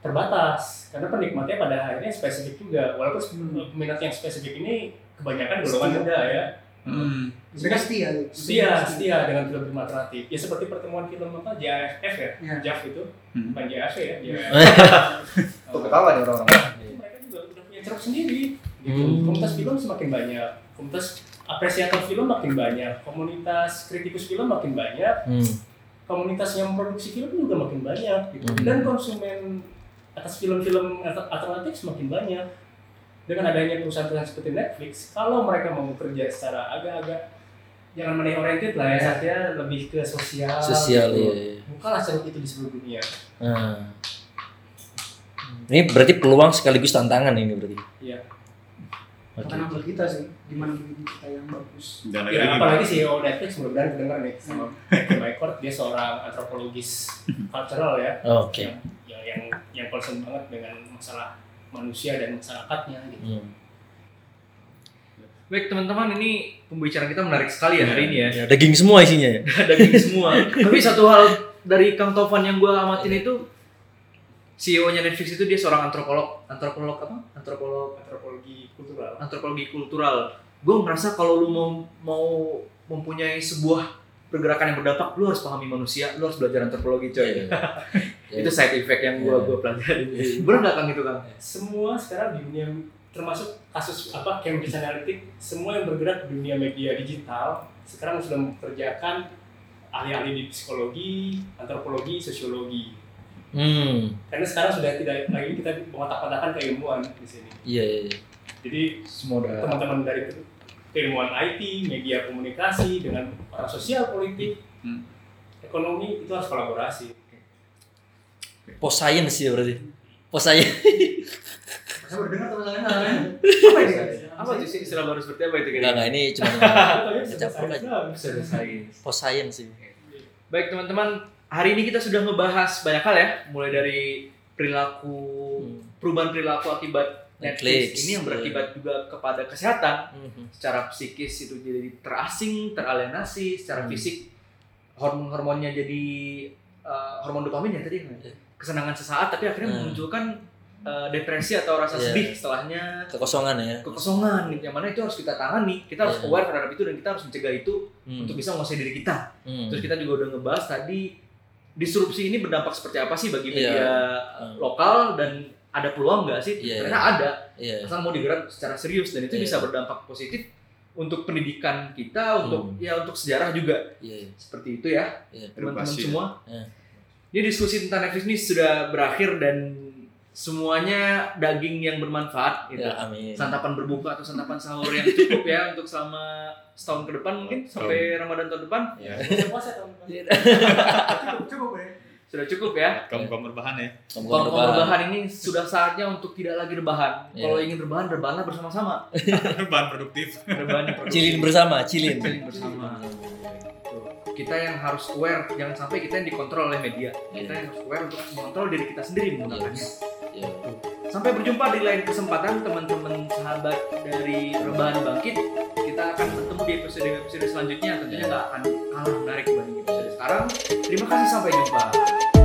terbatas karena penikmatnya pada akhirnya spesifik juga. Walaupun Hmm. peminat yang spesifik ini kebanyakan golongan muda ya. Hmm. mereka setia. Setia, setia dengan film-film alternatif. Ya seperti pertemuan film apa JAF ya, Iya. JAF itu Hmm. bukan JAF ya, JAF. Tuh [laughs] ketawa nih orang-orang. mereka juga udah punya ceruk sendiri gitu. Hmm. komunitas film semakin banyak komunitas apresiator film makin banyak komunitas kritikus film makin banyak Hmm. komunitas yang memproduksi film juga makin banyak gitu. Hmm. dan konsumen atas film-film alter- alternatif semakin banyak dengan adanya perusahaan-perusahaan seperti Netflix kalau mereka mau kerja secara agak-agak jangan money oriented lah ya Satya lebih ke sosial Sosial gitu. ya. bukalah ceruk itu di seluruh dunia Nah. Ini berarti peluang sekaligus tantangan ini berarti. Iya. Oke. Tantangan buat kita sih gimana kita yang bagus Dan Ya, apalagi CEO Netflix mudah-mudahan kedengar nih sama Matthew Mycord dia seorang antropologis cultural ya Oke. yang, yang yang yang concern banget dengan masalah manusia dan masyarakatnya gitu. Hmm. Baik teman-teman ini pembicaraan kita menarik sekali ya hari ini ya. Ya, daging semua isinya ya. [laughs] Daging semua. Tapi satu hal dari Kang Tovan yang gue amatin itu CEO-nya Netflix itu dia seorang antropolog, antropolog apa? Antropolog Antropologi kultural. antropologi kultural. Gue merasa kalau lu mau mau mempunyai sebuah pergerakan yang berdampak, lu harus pahami manusia, lu harus belajar antropologi coy. Ya. [laughs] itu side effect yang gue Iya. gue pelajari. Bener nggak kang itu kang? Semua sekarang di dunia termasuk kasus apa Cambridge Analytica semua yang bergerak di dunia media digital sekarang sudah memperkerjakan ahli-ahli di psikologi, antropologi, sosiologi. Hmm. Karena sekarang sudah tidak lagi kita mengotak-kotakan keilmuan di sini. Iya, iya. iya. Jadi Semua teman-teman dari keilmuan IT, media komunikasi dengan orang sosial, politik, Hmm. ekonomi itu harus kolaborasi. Post science ya berarti. Post science. Saya baru dengar teman-teman apa ini? apa sih istilah baru seperti apa itu Enggak, enggak ini cuma [laughs] Campur aja. post science sih. Baik teman-teman, hari ini kita sudah ngebahas banyak hal ya, mulai dari perilaku Hmm. perubahan perilaku akibat Netflix, Netflix, ini yang berakibat juga kepada kesehatan Mhm. secara psikis itu jadi terasing, teralienasi, secara Hmm. fisik hormon-hormonnya jadi uh, hormon dopamin ya tadi Iya. kesenangan sesaat tapi akhirnya Hmm. memunculkan uh, depresi atau rasa Iya. sedih setelahnya Kekosongan ya. kekosongan yang mana itu harus kita tangani kita harus Iya. aware terhadap itu dan kita harus mencegah itu Hmm. untuk bisa menguasai diri kita Hmm. terus kita juga udah ngebahas tadi disrupsi ini berdampak seperti apa sih bagi Iya. media Hmm. lokal dan ada peluang nggak sih? Iya. Ternyata ada, Iya. asal mau digerak secara serius dan itu Iya. bisa berdampak positif untuk pendidikan kita, untuk Hmm. ya untuk sejarah juga Iya. seperti itu ya Iya. teman-teman ya. semua. Iya. Jadi diskusi tentang Netflix ini sudah berakhir dan semuanya daging yang bermanfaat gitu. Ya, amin. Santapan berbuka atau santapan sahur yang cukup ya [laughs] untuk selama setahun ke depan mungkin sampai Ramadan tahun depan Ya. Puasa tahun Iya. depan. [laughs] Cukup, cukup ya. Sudah cukup ya. Kamu kamu berbahan ya. Kamu Kalau rebahan. rebahan ini sudah saatnya untuk tidak lagi rebahan. Iya. Kalau ingin rebahan, rebahanlah bersama-sama. [laughs] bahan produktif. Rebahan yang produktif. Cilin bersama, cilin. Cilin bersama. Kita yang harus aware, jangan sampai kita yang dikontrol oleh media. Kita yang harus aware untuk mengontrol diri kita sendiri menggunakannya. Iya. Sampai berjumpa di lain kesempatan teman-teman sahabat dari Rebahan Bangkit. Kita akan di episode-episode selanjutnya. Tentunya nggak akan kalah menarik dibanding episode sekarang. Terima kasih sampai jumpa.